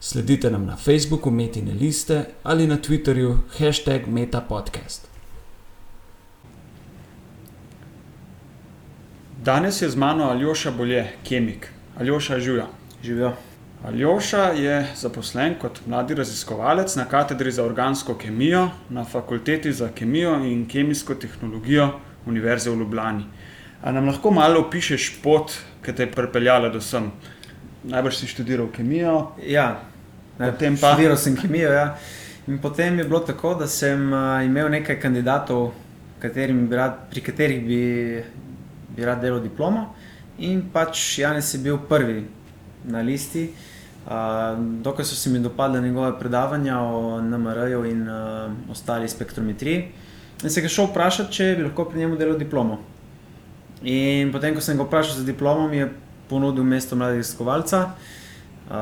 Sledite nam na Facebooku Metine liste ali na Twitterju hashtag MetaPodcast. Danes je z mano Aljoša Bolje, kemik. Aljoša Žuja. Živijo. Aljoša je zaposlen kot mladi raziskovalec na katedri za organsko kemijo na Fakulteti za kemijo in kemijsko tehnologijo Univerze v Ljubljani. A nam lahko malo opišeš pot, ki te je pripeljala do sem? Najbrž si študiral kemijo. Ja, Potem pa- študiral sem kemijo. Ja. In potem je bilo tako, da sem uh, imel nekaj kandidatov, katerim bi rad, pri katerih bi, bi rad delal diplomo. In pač Janes je bil prvi na listi. Uh, dokaj so se mi dopadle njegove predavanja o NMR-ju in uh, ostali spektrometriji. In se ga šel vprašati, če bi lahko pri njemu delal diplomo. In potem, ko sem ga vprašal za diplomo, mi je ponudil mesto mladega raziskovalca. Uh,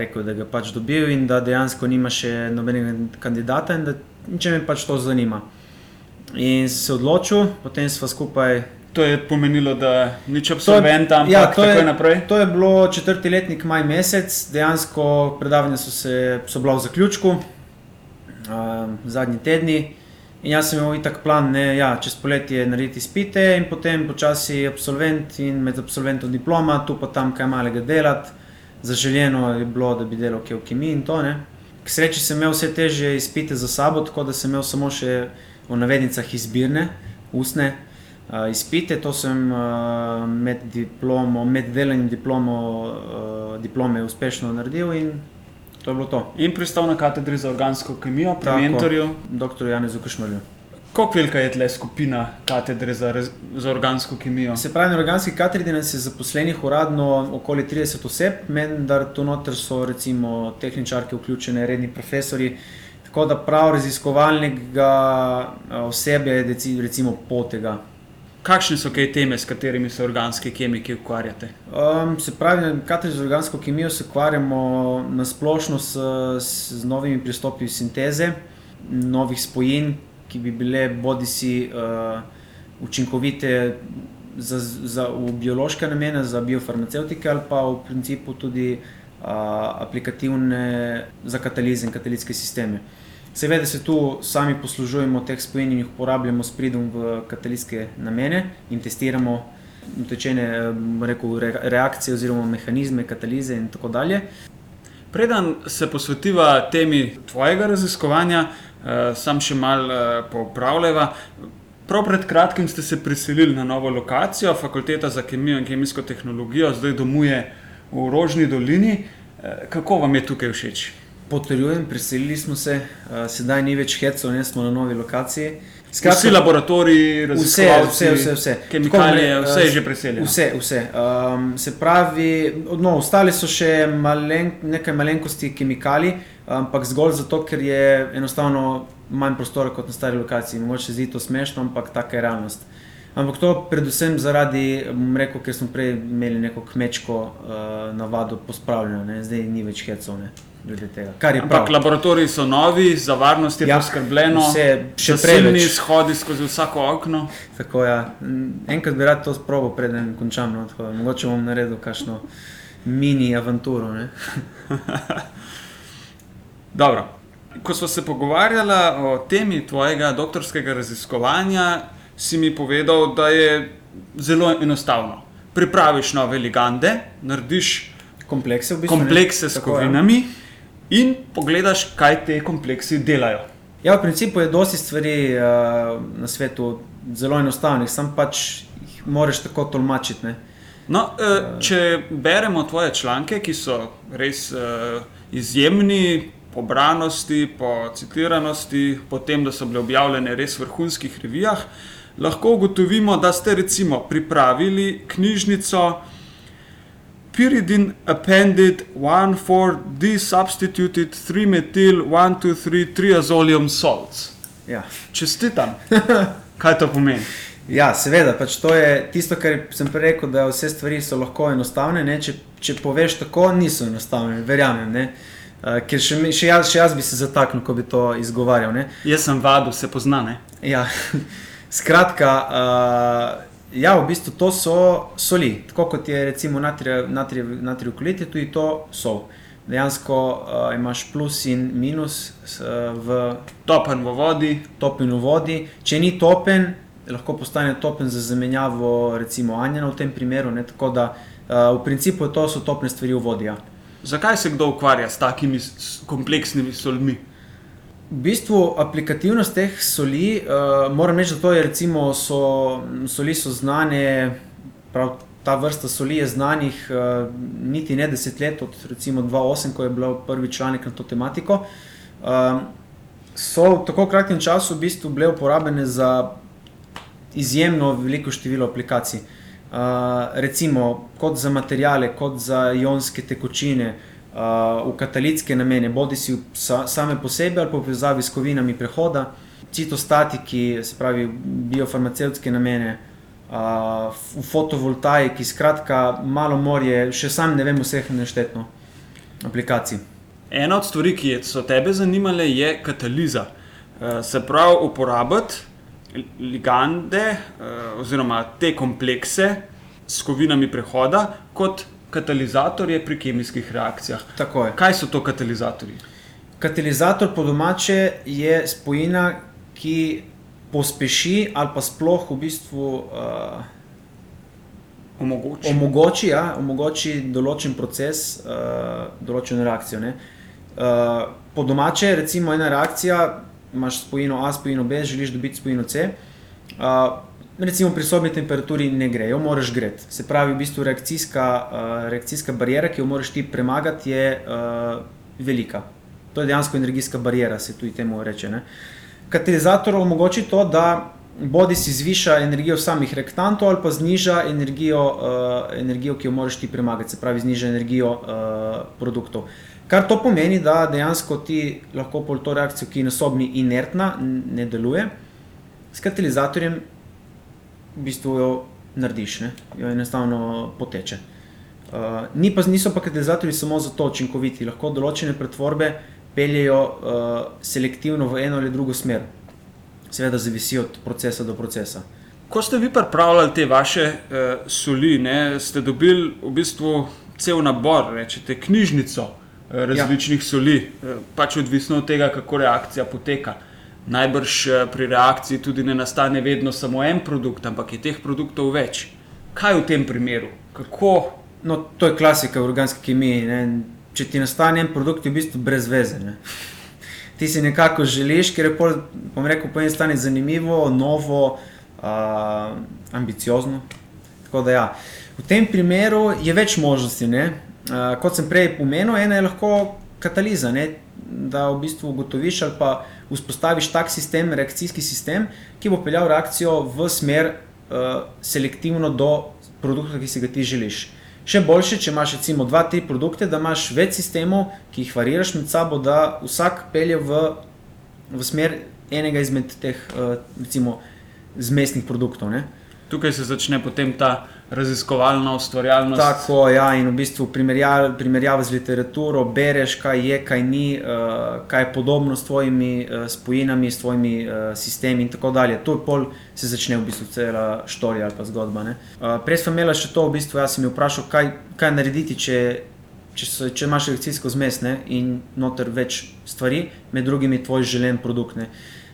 rekel, da ga pač dobil in da dejansko nima še nobenega kandidata, in da če me pač to zanima. In se odločil, potem smo skupaj. To je pomenilo, da nič absolventa, ampak ja, to je- naprej. To je bilo četrti letnik, maj mesec, dejansko predavanja so, se, so bila v zaključku, uh, zadnji tedni. In jaz sem imel itak plan, ne, ja, čez poletje narediti izpite in potem počasi absolvent in med absolventom diploma, tu pa tam kaj malega delati. Zaželjeno je bilo, da bi delal kaj v kemiji in to. Ne. K sreči sem imel vse težje izpite za sabo, tako da sem imel samo še v navednicah izbirne, ustne uh, izpite. To sem uh, med, diplomo, med delanjem diplomo, uh, diplome uspešno naredil in to je bilo to. In pristal na katedri za organsko kemijo, pri Tako. mentorju. Dr. Janezu Kašmrlju. Kako velika je tle skupina katedre za, raz- za organsko kemijo? Se pravi, na organski katedri nas je zaposlenih uradno okoli 30 oseb, vendar tu noter so recimo tehničarke vključene, redni profesori. Tako da prav raziskovalnega a, osebja je deci- recimo pol tega. Kakšne so kaj teme, s katerimi se organski kemiki ukvarjate? Um, se pravi, na katedri za organsko kemijo se ukvarjamo na splošno s, s, z novimi pristopi sinteze, novih spojin, ki bi bile bodi si uh, učinkovite za, za, v biološke namene, za biofarmacevtike, ali pa v principu tudi uh, aplikativne za katalize in katalitske sisteme. Seveda se tu sami poslužujemo teh spojin in jih uporabljamo s pridom v katalitske namene in testiramo utečene eh, rekel, re- reakcije oziroma mehanizme katalize in tako dalje. Preden se posvetiva temi tvojega raziskovanja, uh, sam še malo uh, popravljava. Prav pred kratkim ste se preselili na novo lokacijo, Fakulteta za kemijo in kemijsko tehnologijo, zdaj domuje v Rožni dolini. Uh, kako vam je tukaj všeč? Potrjujem, preselili smo se, uh, sedaj ni več hecov, ne smo na novi lokaciji. Vsi laboratoriji, vse, vse, vse, vse. kemikalije, Tako, vse je eh, že preseljeno. Vse, vse. Um, se pravi, no, ostali so še malen, nekaj malenkosti kemikalij, ampak zgolj zato, ker je enostavno manj prostora kot na stari lokaciji. Mogoče zdi to smešno, ampak taka je realnost. Ampak to predvsem zaradi, bom rekel, ker smo prej imeli neko kmečko uh, navado pospravljanja, ne? zdaj ni več hecov, ne, glede tega. Je Ampak prav. laboratoriji so novi, za varnost je ja, poskrbljeno, vse, še zasilni preveč. izhodi skozi vsako okno. Tako, ja. Enkrat bi rad to sprobil, preden končam. No, tako, mogoče bom naredil kakšno mini avanturo. Ne? Dobro. Ko smo se pogovarjali o temi tvojega doktorskega raziskovanja, si mi povedal, da je zelo enostavno. Pripraviš nove ligande, narediš Komplekse v bistvu. komplekse s Tako, ja. In pogledaš, kaj te kompleksi delajo. Ja, v principu je dosti stvari uh, na svetu zelo enostavnih, sam pač jih moraš tako tolmačiti. Ne? No, eh, če beremo tvoje članke, ki so res eh, izjemni po branosti, po citiranosti, po tem, da so bile objavljene res v vrhunskih revijah, lahko ugotovimo, da ste recimo pripravili knjižnico Pyridine appended 1,4 desubstituted 3-methyl 1,2,3 triazolium salts. Ja. Čestitam. Kaj to pomeni? Ja, seveda, pač to je tisto, kar sem prej rekel, da vse stvari so lahko enostavne. ne. Če, če poveš tako, niso enostavne, verjamem. ne. Uh, ker še, še, jaz, še jaz bi se zataknil, ko bi to izgovarjal. Ne. Jaz sem vadu, se pozna. Ne? Ja, skratka, uh, ja, v bistvu to so soli. Tako kot je recimo natrijev natrijev klorid, je tudi to sol. Dejansko uh, imaš plus in minus uh, v Topen v vodi, topen v vodi. Če ni topen, lahko postane topen za zamenjavo, recimo anjena v tem primeru. Ne? Tako da uh, v principu to so topne stvari v vodi. Ja. zakaj se kdo ukvarja s takimi kompleksnimi solmi? V bistvu aplikativnost teh soli, uh, moram reči, da to je recimo so, soli so znane, prav ta vrsta soli je znanih uh, niti ne deset let, od recimo 2008, ko je bil prvi članek na to tematiko. Um, so v tako kratkem času v bistvu bile uporabljene za izjemno veliko število aplikacij. Uh, recimo kot za materijale, kot za ionske tekočine, uh, v katalitske namene, bodi si sa, same po sebi ali pa v povezavi s kovinami prehoda, citostatiki, se pravi biofarmacevtske namene, uh, v fotovoltaiki, skratka, malo morje, še sam ne vem vseh neštetno aplikacij. Ena od stvari, ki so tebe zanimale, je kataliza. Eh, Se pravi, uporabiti ligande eh, oziroma te komplekse s kovinami prehoda kot katalizatorje pri kemijskih reakcijah. Tako je. Kaj so to katalizatorji? Katalizator po domače je spojina, ki pospeši ali pa sploh v bistvu uh, Omogoči. omogoči, ja, omogoči določen proces, uh, določeno reakcijo. ne. Uh, po domače, recimo, ena reakcija, imaš spojino A, spojino B, želiš dobiti spojino C. Uh, recimo pri sobni temperaturi ne gre, jo moraš greti. Se pravi, v bistvu reakcijska, uh, reakcijska barijera, ki jo moraš ti premagati, je uh, velika. To je dejansko energijska barijera, se tudi temu reče. Ne. Katalizator omogoči to, da bodi si zviša energijo samih reaktantov ali pa zniža energijo, uh, energijo, ki jo moraš ti premagati, se pravi, zniža energijo uh, produktov. Kar to pomeni, da dejansko ti lahko pol to reakcijo, ki je na sobni inertna, ne deluje, s katalizatorjem v bistvu jo narediš, ne? jo enostavno poteče. Uh, ni pa, niso pa katalizatorji samo zato učinkoviti, lahko določene pretvorbe peljejo uh, selektivno v eno ali drugo smer. Seveda, zavisi od procesa do procesa. Ko ste vi pripravljali te vaše uh, soli, ne, ste dobili v bistvu cel nabor, rečete, knjižnico uh, različnih ja. soli, uh, pač odvisno od tega, kako reakcija poteka. Najbrž uh, pri reakciji tudi ne nastane vedno samo en produkt, ampak je teh produktov več. Kaj v tem primeru? Kako? No, to je klasika v organski kemiji. Ne? Če ti nastane en produkt, je v bistvu brez veze. Ne? Ti si nekako želiš, ker je pol, bom rekel, po eni strani zanimivo, novo, uh, ambiciozno. Tako da ja. V tem primeru je več možnosti. ne. Uh, kot sem prej pomenil, ena je lahko kataliza, ne? da v bistvu ugotoviš ali pa vzpostaviš tak sistem, reakcijski sistem, ki bo peljal reakcijo v smer uh, selektivno do produkta, ki si ga ti želiš. Še boljše, če imaš recimo dva, tri produkte, da imaš več sistemov, ki jih variraš med sabo, da vsak pelje v, v smer enega izmed teh uh, recimo zmesnih produktov. Ne? Tukaj se začne potem ta raziskovalna ustvarjalnost. Tako, ja, in v bistvu primerjava, primerjava z literaturo, bereš, kaj je, kaj ni, uh, kaj je podobno s tvojimi uh, spojinami, s tvojimi uh, sistemi in tako dalje. To je pol se začne v bistvu cela štorija ali pa zgodba. ne. Uh, prej sem imela še to, v bistvu jaz sem jo vprašal, kaj, kaj narediti, če, če, so, če imaš reakcijsko zmes ne, in noter več stvari, med drugim tvoj želen produkt. Ne.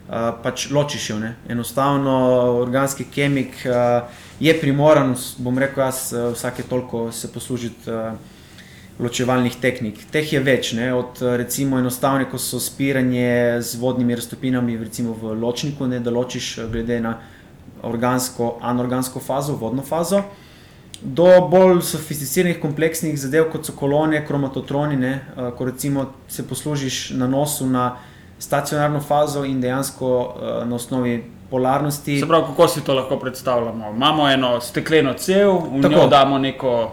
Uh, pač ločiš jo. Ne. Enostavno, organski kemik uh, je primoran, bom rekel, jaz uh, vsake toliko se poslužiti uh, ločevalnih tehnik. Teh je več, ne, od uh, recimo enostavne, ko so spiranje z vodnimi raztopinami, recimo v ločniku, ne, da ločiš glede na organsko, anorgansko fazo, vodno fazo. Do bolj sofisticiranih, kompleksnih zadev, kot so kolone, kromatotroni, ne, ko recimo se poslužiš na nosu na stacionarno fazo in dejansko na osnovi polarnosti. Se pravi, kako si to lahko predstavljamo? Imamo eno stekleno cev, v Tako. njo damo neko.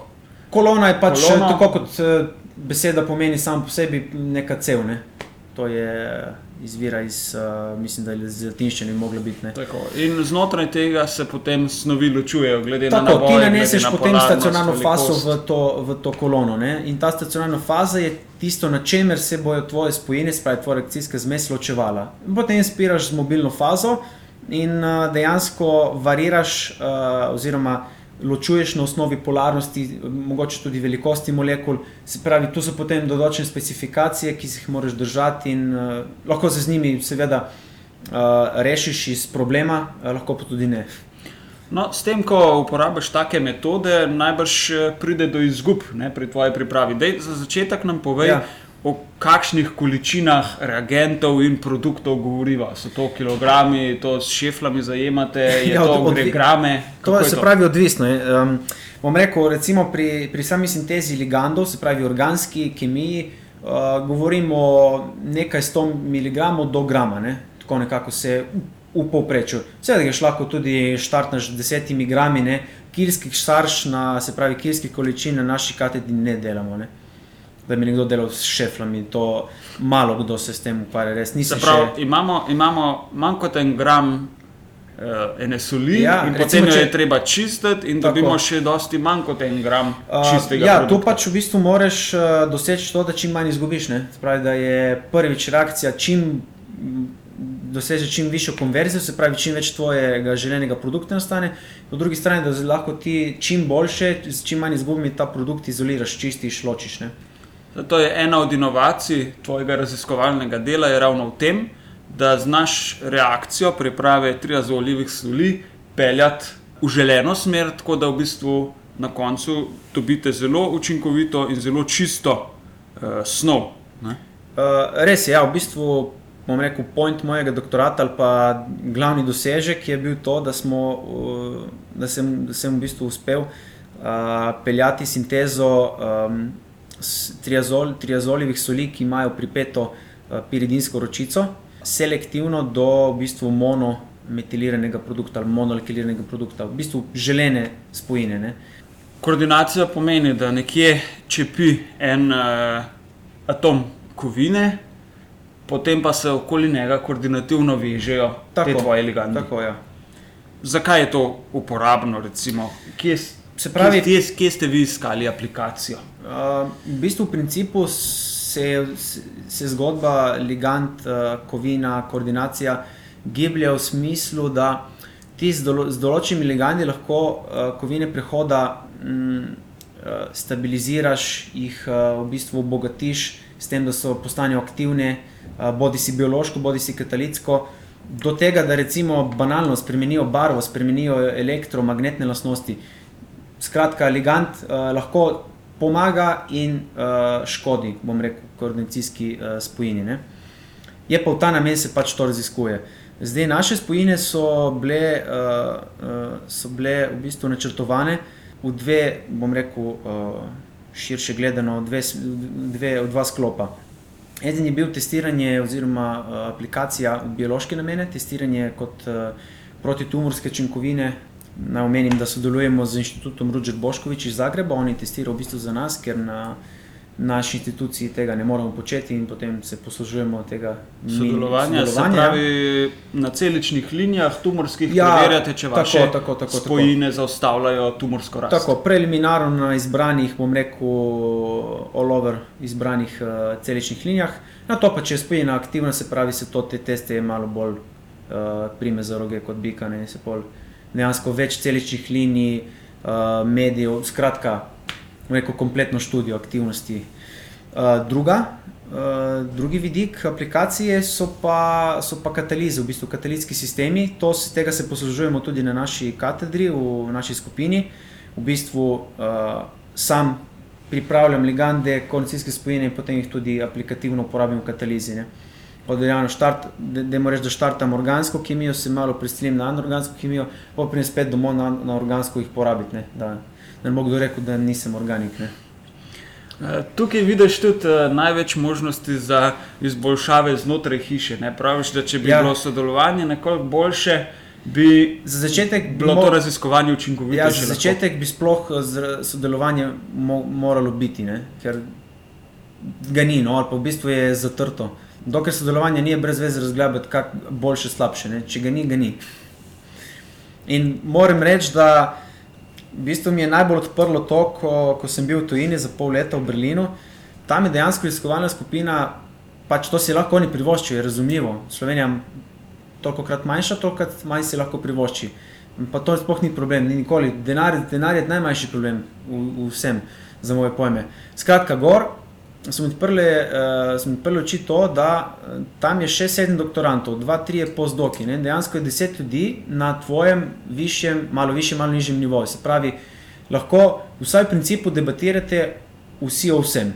Kolona je pač Kolona. Tako, kot eh, beseda pomeni sam po sebi neka cev. Ne? To je izvira iz, uh, mislim, da je iz latinščine mogla biti. In znotraj tega se potem snovi ločujejo, glede Tako, na to, ti kako naneseš potem stacionarno fazo v to, v to kolono. Ne? In ta stacionarna faza je tisto, na čemer se bodo tvoje spojine, spravi tvoja reakcijska zmes, ločevala. In potem spiraš z mobilno fazo in uh, dejansko variraš, uh, oziroma ločuješ na osnovi polarnosti, mogoče tudi velikosti molekul. Se pravi, tu so potem določene specifikacije, ki si jih moraš držati, in uh, lahko se z njimi, seveda, uh, rešiš iz problema, uh, lahko pa tudi ne. No, s tem, ko uporabiš take metode, najbrž pride do izgub ne, pri tvoji pripravi. Dej, za začetek nam povej, ja o kakšnih količinah reagentov in produktov govoriva. So to kilogrami, to s šeflami zajemate, je ja, to odvi grame? To je se to? pravi odvisno. Um, bom rekel, recimo pri, pri sami sintezi ligandov, se pravi organski kemiji, uh, govorimo nekaj 100 mg do grama, ne? tako nekako se v povprečju. Seveda, greš lahko tudi štartnaš z desetimi grami, ne? kilskih starš na, se pravi, kilskih količin na naši katedri ne delamo. Ne? Da bi nekdo delal s šeflami. To malo kdo se s tem ukvarja. Prav, še... imamo, imamo manj kot en gram. Uh, ene soli, ja, in potem jo je treba čistiti, in tako. dobimo še dosti manj kot en gram čistega. Uh, ja, to pač v bistvu moraš uh, doseči to, da čim manj izgubiš. Pravi, da je prvič reakcija, čim dosežeš čim višjo konverzijo, se pravi, čim več tvojega željenega produkta nastane, po drugi strani, da lahko ti čim boljše, s čim manj izgubami ta produkt izoliraš, čistiš, ločiš. Ne? To je ena od inovacij tvojega raziskovalnega dela, ravno v tem, da znaš reakcijo priprave triazolivih soli peljati v želeno smer, tako da v bistvu na koncu dobite zelo učinkovito in zelo čisto uh, snov. Uh, res je, ja, v bistvu. Bom rekel, point mojega doktorata ali pa glavni dosežek je bil to, da, smo, da, sem, da sem v bistvu uspel uh, peljati sintezo um, triazol, triazoljevih soli, ki imajo pripeto uh, piridinsko ročico, selektivno do v bistvu monometilenega produkta ali monolekiliranega produkta, v bistvu želene spojine. Ne. Koordinacija pomeni, da nekje čepi en uh, atom kovine, potem pa se okoli njega koordinativno vežejo tako, te tvoje ligande. Tako, ja. Zakaj je to uporabno? Recimo, kje, pravi, kje, kje ste vi iskali aplikacijo? Uh, v bistvu, v principu se, se zgodba ligand, uh, kovina, koordinacija giblje v smislu, da ti z, dolo, z določenimi ligandi lahko uh, kovine prehoda um, uh, stabiliziraš, jih uh, v bistvu obogatiš, s tem, da so postanejo aktivne, uh, bodi si biološko, bodi si katalitsko. Do tega, da recimo banalno spremenijo barvo, spremenijo elektromagnetne lastnosti. Skratka, ligand uh, lahko pomaga in uh, škodi, bom rekel, koordinacijski uh, spojini. Ne? Je pa v ta namen se pač to raziskuje. Zdaj, naše spojine so bile, uh, uh, so bile v bistvu načrtovane v dve, bom rekel, uh, širše gledano, dve, dve, v dva sklopa. Eden je bil testiranje oziroma uh, aplikacija v biološke namene, testiranje kot uh, protitumorske činkovine, Naj omenim, da sodelujemo z inštitutom Ruđer Boškovič iz Zagreba, oni testirajo v bistvu za nas, ker na naši instituciji tega ne moremo početi in potem se poslužujemo tega sodelovanja. sodelovanja. Pravi, na celičnih linijah tumorskih ja, preverjate, če vaše tako, tako, tako, spojine tako. zaustavljajo tumorsko rast. Tako, preliminarno na izbranih, bom rekel, all over izbranih uh, celičnih linijah. Na to pa, če je spojina aktivna, se pravi, se to te teste malo bolj uh, prime za roge kot bika, ne se pol dejansko več celičnih linij, uh, medijev, skratka, neko kompletno študijo aktivnosti. Uh, druga, uh, drugi vidik aplikacije so pa, so pa katalize, v bistvu katalitski sistemi. To, tega se poslužujemo tudi na naši katedri, v naši skupini. V bistvu uh, sam pripravljam ligande, koordinacijske spojine in potem jih tudi aplikativno uporabim v katalizi. Ne oddeljeno štart, da moraš da štartam organsko kemijo, se malo prisilim na anorgansko kemijo, pa pridem spet domov na, na organsko jih porabiti. Ne, da ne bo kdo rekel, da nisem organik. Ne. E, tukaj vidiš tudi uh, največ možnosti za izboljšave znotraj hiše. Ne? Praviš, da če bi ja. bilo sodelovanje nekoliko boljše, bi za začetek bilo to raziskovanje učinkovito. Ja, za začetek bi sploh e, sodelovanje mo moralo biti, ne? ker ga ni, no, ali pa v bistvu je zatrto Dokler sodelovanje ni, je brez veze razglabati, kaj boljše, slabše. Ne? Če ga ni, ga ni. In moram reči, da v bistvu mi je najbolj odprlo to, ko, ko sem bil v tujini za pol leta v Berlinu. Tam je dejansko raziskovalna skupina, pač to si lahko oni privoščijo, je razumljivo. Slovenija je toliko krat manjša, toliko manj si lahko privošči. Pa to sploh ni problem, ni nikoli. Denar, denar je najmanjši problem v, v vsem, za moje pojme. Skratka, gor smo odprli, uh, smo odprli oči to, da uh, tam je še sedem doktorantov, dva, tri postdoki. Ne? Dejansko je deset ljudi na tvojem višjem, malo višjem, malo nižjem nivoju. Se pravi, lahko vsaj v principu debatirate vsi o vsem.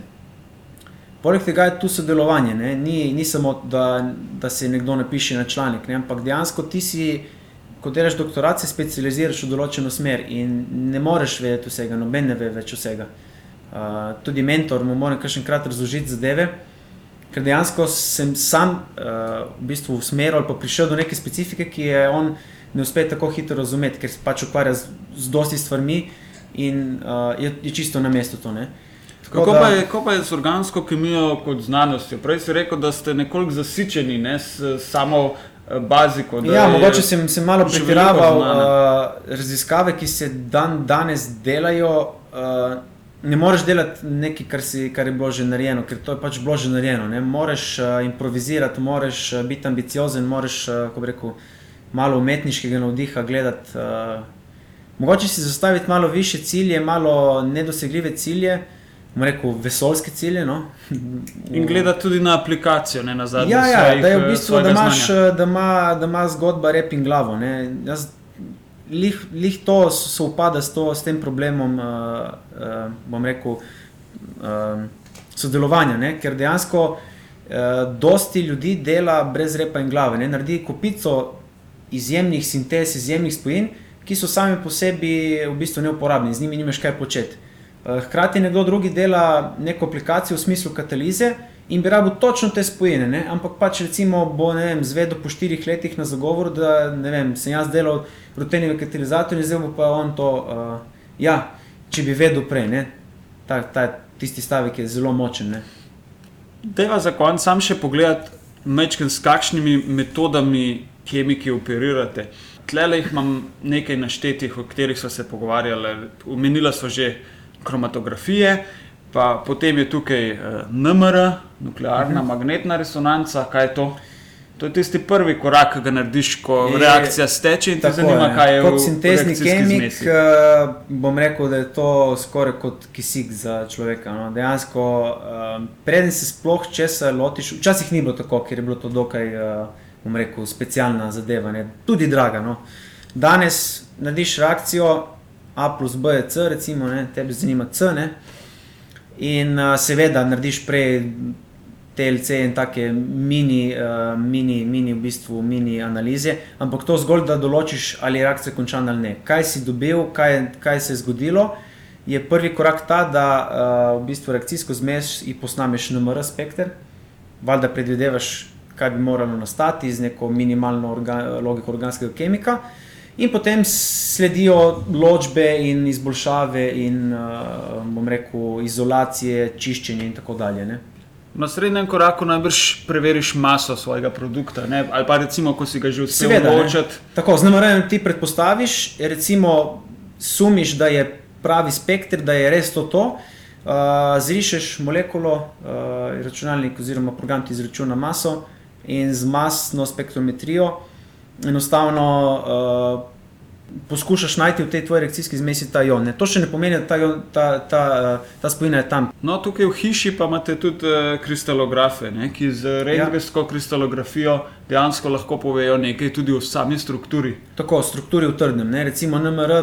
Poleg tega je tu sodelovanje, ni, ni samo, da, da se nekdo napiše na članek, ne? ampak dejansko ti si ko delaš doktorat, se specializiraš v določeno smer in ne moreš vedeti vsega, noben ne ve več vsega. Uh, tudi mentor mu mora kar enkrat razložiti zadeve, ker dejansko sem sam uh, v bistvu usmeril ali pa prišel do neke specifike, ki je on ne uspe tako hitro razumeti, ker se pač ukvarja z, z dosti stvarmi in uh, je, je čisto na mestu to. Kako pa, je, kako pa je z organsko kemijo kot znanostjo? Prej si rekel, da ste nekoliko zasičeni ne, s samo baziko. Ja, mogoče sem, sem malo pretiraval. Uh, raziskave, ki se dan danes delajo, uh, ne moreš delati nekaj, kar, si, kar je bilo že narejeno, ker to je pač bilo že narejeno. Ne moreš uh, improvizirati, moraš uh, biti ambiciozen, moraš, uh, kako rekel, malo umetniškega navdiha gledati. Uh, mogoče si zastaviti malo više cilje, malo nedosegljive cilje. Rekel, vesoljske cilje. No? In gleda tudi na aplikacijo, ne na zadnje. Ja, ja svojih, da je v bistvu, da imaš, da ima, da ima zgodba rep in glavo. Jaz, lih, lih to se upada s, to, s tem problemom, uh, uh, bom rekel, uh, sodelovanja, ne? ker dejansko uh, dosti ljudi dela brez repa in glave, ne? naredi kupico izjemnih sintez, izjemnih spojin, ki so sami po sebi v bistvu neuporabni, z njimi nimaš kaj početi. Eh, hkrati nekdo drugi dela neko aplikacijo v smislu katalize in bi rabo točno te spojine, ne? ampak pač recimo bo zvedel po štirih letih na zagovor, da vem, sem jaz delal ruteni katalizator in zdaj bo pa on to, uh, ja, če bi vedel prej, ta, ta, tisti stavek je zelo močen. Deva za konec sam še pogledati, mečken, s kakšnimi metodami kemiki operirate. Tlele jih imam nekaj naštetih, o katerih smo se pogovarjali, umenila smo že kromatografije, pa potem je tukaj eh, NMR, nuklearna uh mhm. -huh. magnetna resonanca, kaj je to? To je tisti prvi korak, ki ga narediš, ko je, reakcija steče in te zanima, kaj je kot sintezni kemik. Uh, bom rekel, da je to skoraj kot kisik za človeka. No. Dejansko, uh, preden se sploh česa lotiš, včasih ni bilo tako, ker je bilo to dokaj, uh, bom rekel, specialna zadeva, ne. tudi draga. No. Danes narediš reakcijo, A plus B je C, recimo, ne, tebe zanima C. Ne, in uh, seveda narediš prej TLC in take mini, uh, mini, mini, v bistvu, mini analize, ampak to zgolj, da določiš, ali je reakcija končana ali ne. Kaj si dobil, kaj, kaj se je zgodilo. Je prvi korak ta, da uh, v bistvu reakcijsko zmes in posnameš NMR spektr, valjda predvidevaš, kaj bi moralo nastati z neko minimalno orga, logiko organskega kemika. In potem sledijo ločbe in izboljšave, in uh, bom rekel, izolacije, čiščenje in tako dalje. Ne? Na srednjem koraku najbrž preveriš maso svojega produkta, ne? ali pa recimo, ko si ga že uspel določiti. Tako, z namerom ti predpostaviš, recimo, sumiš, da je pravi spektr, da je res to. to uh, zrišeš molekulo, uh, računalnik oziroma program ti izračuna maso in z masno spektrometrijo enostavno uh, poskušaš najti v tej tvoji reakcijski zmesi ta ion. Ne? To še ne pomeni, da ta, ta, ta, uh, ta spojina je tam. No, tukaj v hiši pa imate tudi uh, kristalografe, ne? ki z rentgensko ja. kristalografijo dejansko lahko povejo nekaj tudi o sami strukturi. Tako, strukturi v trdnem. Ne? Recimo NMR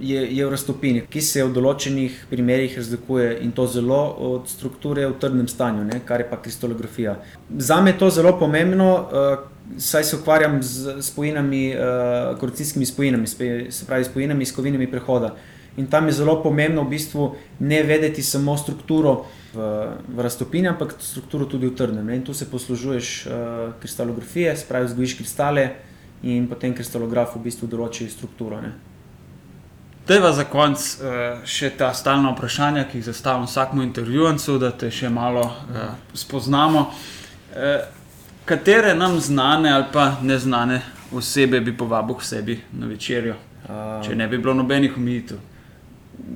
je, je v raztopini, ki se v določenih primerjih razlikuje in to zelo od strukture v trdnem stanju, ne? kar je pa kristalografija. Za me je to zelo pomembno. Uh, saj se ukvarjam z spojinami, uh, korekcijskimi spojinami, se pravi spojinami iz kovinami prehoda. In tam je zelo pomembno v bistvu ne vedeti samo strukturo v, v raztopini, ampak strukturo tudi v trdnem. Ne? In tu se poslužuješ uh, kristalografije, se pravi, zgojiš kristale in potem kristalograf v bistvu določi strukturo. Ne? Teva za konec uh, še ta stalna vprašanja, ki jih zastavim vsakmu intervjuvancu, da te še malo uh, spoznamo. Eh, katere nam znane ali pa neznane osebe bi povabil k sebi na večerjo, Uh, če ne bi bilo nobenih omejitev?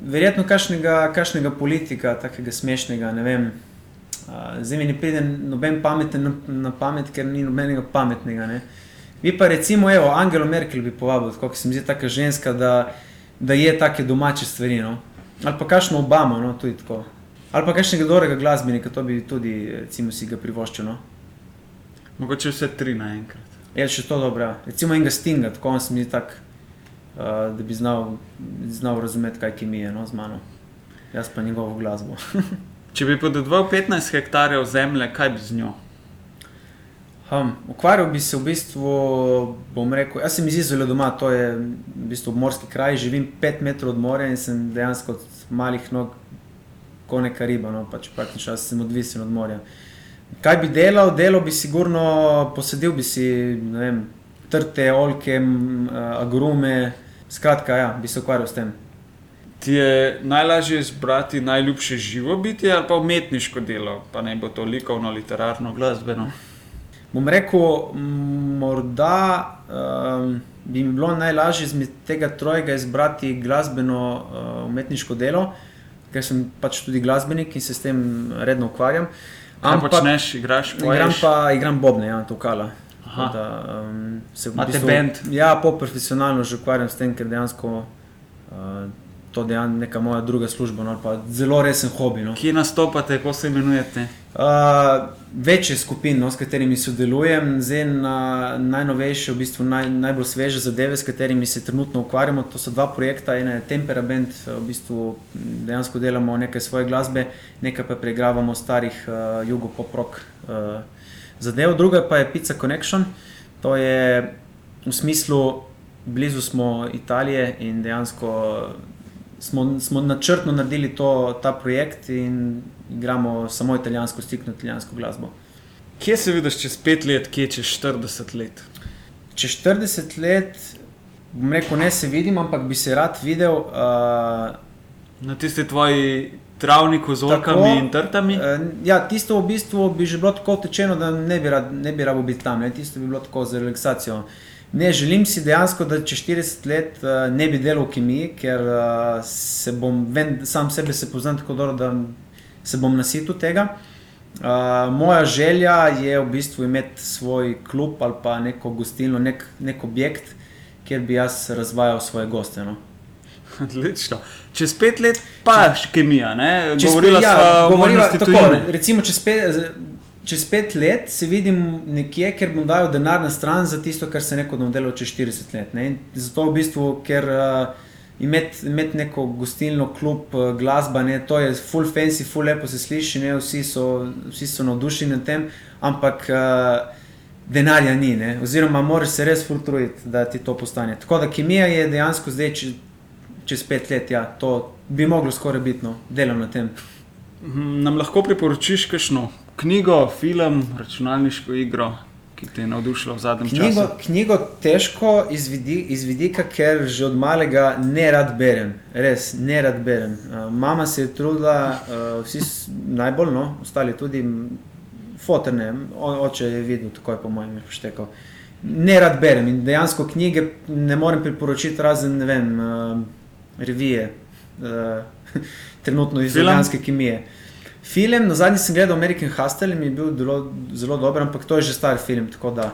Verjetno kašnega, kašnega politika, takega smešnega, ne vem. Uh, zdaj mi ne pride noben pameten na, na pamet, ker ni nobenega pametnega. Ne. Vi pa recimo, evo, Angelo Merkel bi povabil, kot se mi zdi taka ženska, da, da je take domače stvari. No. Ali pa kakšno Obama, no, tudi tako. Ali pa kakšnega dobrega glasbenika, to bi tudi, recimo, si ga privoščil. No. Mogoče vse tri naenkrat. Je še to dobro. ja. Recimo enega Stinga, tako on se mi zdi tak, uh, da bi znal, znal razumeti, kaj ki mi je no, z mano. Jaz pa njegovo glasbo. Če bi podedoval 15 hektarjev zemlje, kaj bi z njo? Um, ukvarjal bi se v bistvu, bom rekel, jaz sem iz Izola doma, to je v bistvu morski kraj, živim 5 metrov od morja in sem dejansko od malih nog kot neka riba, no, pač praktično sem odvisen od morja. Kaj bi delal? Delal bi sigurno, posadil bi si, ne vem, trte, olke, agrume, skratka, ja, bi se ukvarjal s tem. Ti je najlažje izbrati najljubše živo biti ali pa umetniško delo, pa naj bo to likovno, literarno, glasbeno. Bom rekel, morda um, bi mi bilo najlažje izmed tega trojega izbrati glasbeno uh, umetniško delo, ker sem pač tudi glasbenik in se s tem redno ukvarjam. Kaj počneš, igraš, igram poješ? pa igram bobne, ja, tukala. Aha. Da, um, se v band? Ja, po-profesionalno že ukvarjam s tem, ker dejansko uh, to je neka moja druga služba, no, pa zelo resen hobi. No. Kje nastopate, kako se imenujete? Uh, večje skupine, no, s katerimi sodelujem, zdaj na najnovejše, v bistvu naj, najbolj sveže zadeve, s katerimi se trenutno ukvarjamo. To so dva projekta, ena je Temperament, v bistvu dejansko delamo nekaj svoje glasbe, nekaj pa preigravamo starih uh, jugo-pop-rock uh, zadev, druga pa je Pizza Connection. To je v smislu, blizu smo Italije in dejansko smo, smo načrtno naredili to, ta projekt in igramo samo italijansko, stikno italijansko glasbo. Kje se vidiš čez pet let, kje čez 40 let? Čez 40 let, bom rekel, ne se vidim, ampak bi se rad videl. Uh, Na tisti tvoji travniku z orkami Tako, in trtami? uh, ja, tisto v bistvu bi že bilo tako tečeno, da ne bi, rad, ne bi rabo biti tam, ne? tisto bi bilo tako za relaksacijo. Ne, želim si dejansko, da čez 40 let uh, ne bi delal v kemiji, ker uh, se bom, vem, sam sebe se poznam tako dobro, da se bom nasitil tega. Uh, moja želja je v bistvu imeti svoj klub ali pa neko gostilno, nek, nek objekt, kjer bi jaz razvajal svoje goste. No. Odlično. Čez pet let pa še kemija, ne? Govorila ja, sva o možnosti tako, tujine. recimo čez pet, čez pet let se vidim nekje, ker bom dal denar na stran za tisto, kar se neko bom delal čez 40 let. Ne? In Zato v bistvu, ker uh, imeti imet neko gostilno, klub, uh, glasba, ne? to je full fancy, full lepo se sliši, ne? vsi so, vsi so navdušeni nad tem, ampak uh, denarja ni, ne? oziroma moraš se res full truditi, da ti to postane. Tako da kemija je dejansko zdaj. Če, Čez pet let, ja, to bi moglo skoraj biti, no, delam na tem. Mhm, Nam lahko priporočiš kakšno knjigo, film, računalniško igro, ki te je navdušila v zadnjem Knjigo, času? knjigo težko iz, vidi, iz vidika, ker že od malega ne rad berem, res ne rad berem. Uh, mama se je trudila, uh, vsi najbolj, no, ostali tudi, m, fotor ne, o- oče je videl, tako je po mojem je poštekal. Ne rad berem in dejansko knjige ne morem priporočiti razen, ne vem, uh, revije, uh, trenutno iz organske kemije. Film, na zadnji sem gledal American Hustle in mi je bil zelo, zelo dober, ampak to je že star film. tako da.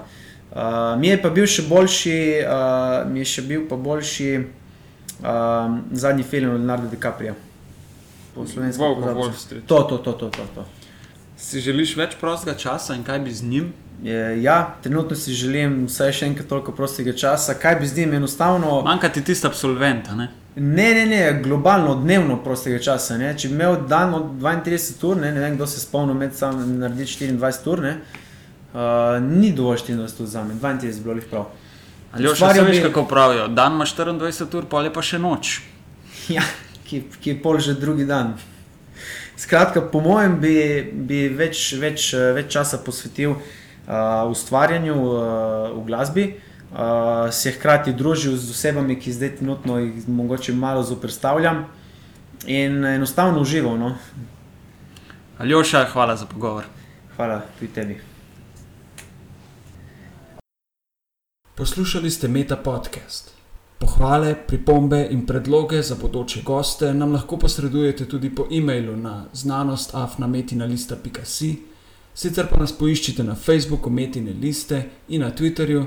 Uh, mi je pa bil še boljši, uh, mi je še bil pa boljši uh, zadnji film od Leonardo DiCaprio. Po Street. To, to, to, to, to, to. Si želiš več prostega časa in kaj bi z njim? Je, ja, trenutno si želim vsaj še enkrat toliko prostega časa. Kaj bi z njim enostavno? Manjka ti tisti absolvent, a ne? Ne, ne, ne, globalno, dnevno prostega časa. Ne? Če bi imel dan od 32 ur, ne, ne vem, kdo se spomni, med sam narediti 24 ur, ne? Uh, ni dovolj 24 ur za me, 32 bi bilo jih prav. Ali še veš, bi- kako pravijo? Dan ima 24 ur, pol je pa še noč. Ja, ki, ki je pol že drugi dan. Skratka, po mojem, bi, bi več, več, eh, več časa posvetil uh, ustvarjanju uh, v glasbi, uh, Eh, uh, se je hkrati družil z osebami, ki zdaj trenutno jih mogoče malo zoprstavljam in enostavno užival. No. Aljoša, hvala za pogovor. Hvala tudi tebi. Poslušali ste Meta podcast. Pohvale, pripombe in predloge za bodoče goste nam lahko posredujete tudi po e-mailu na znanostafnametina.si, sicer pa nas poiščite na Facebooku Metine liste in na Twitterju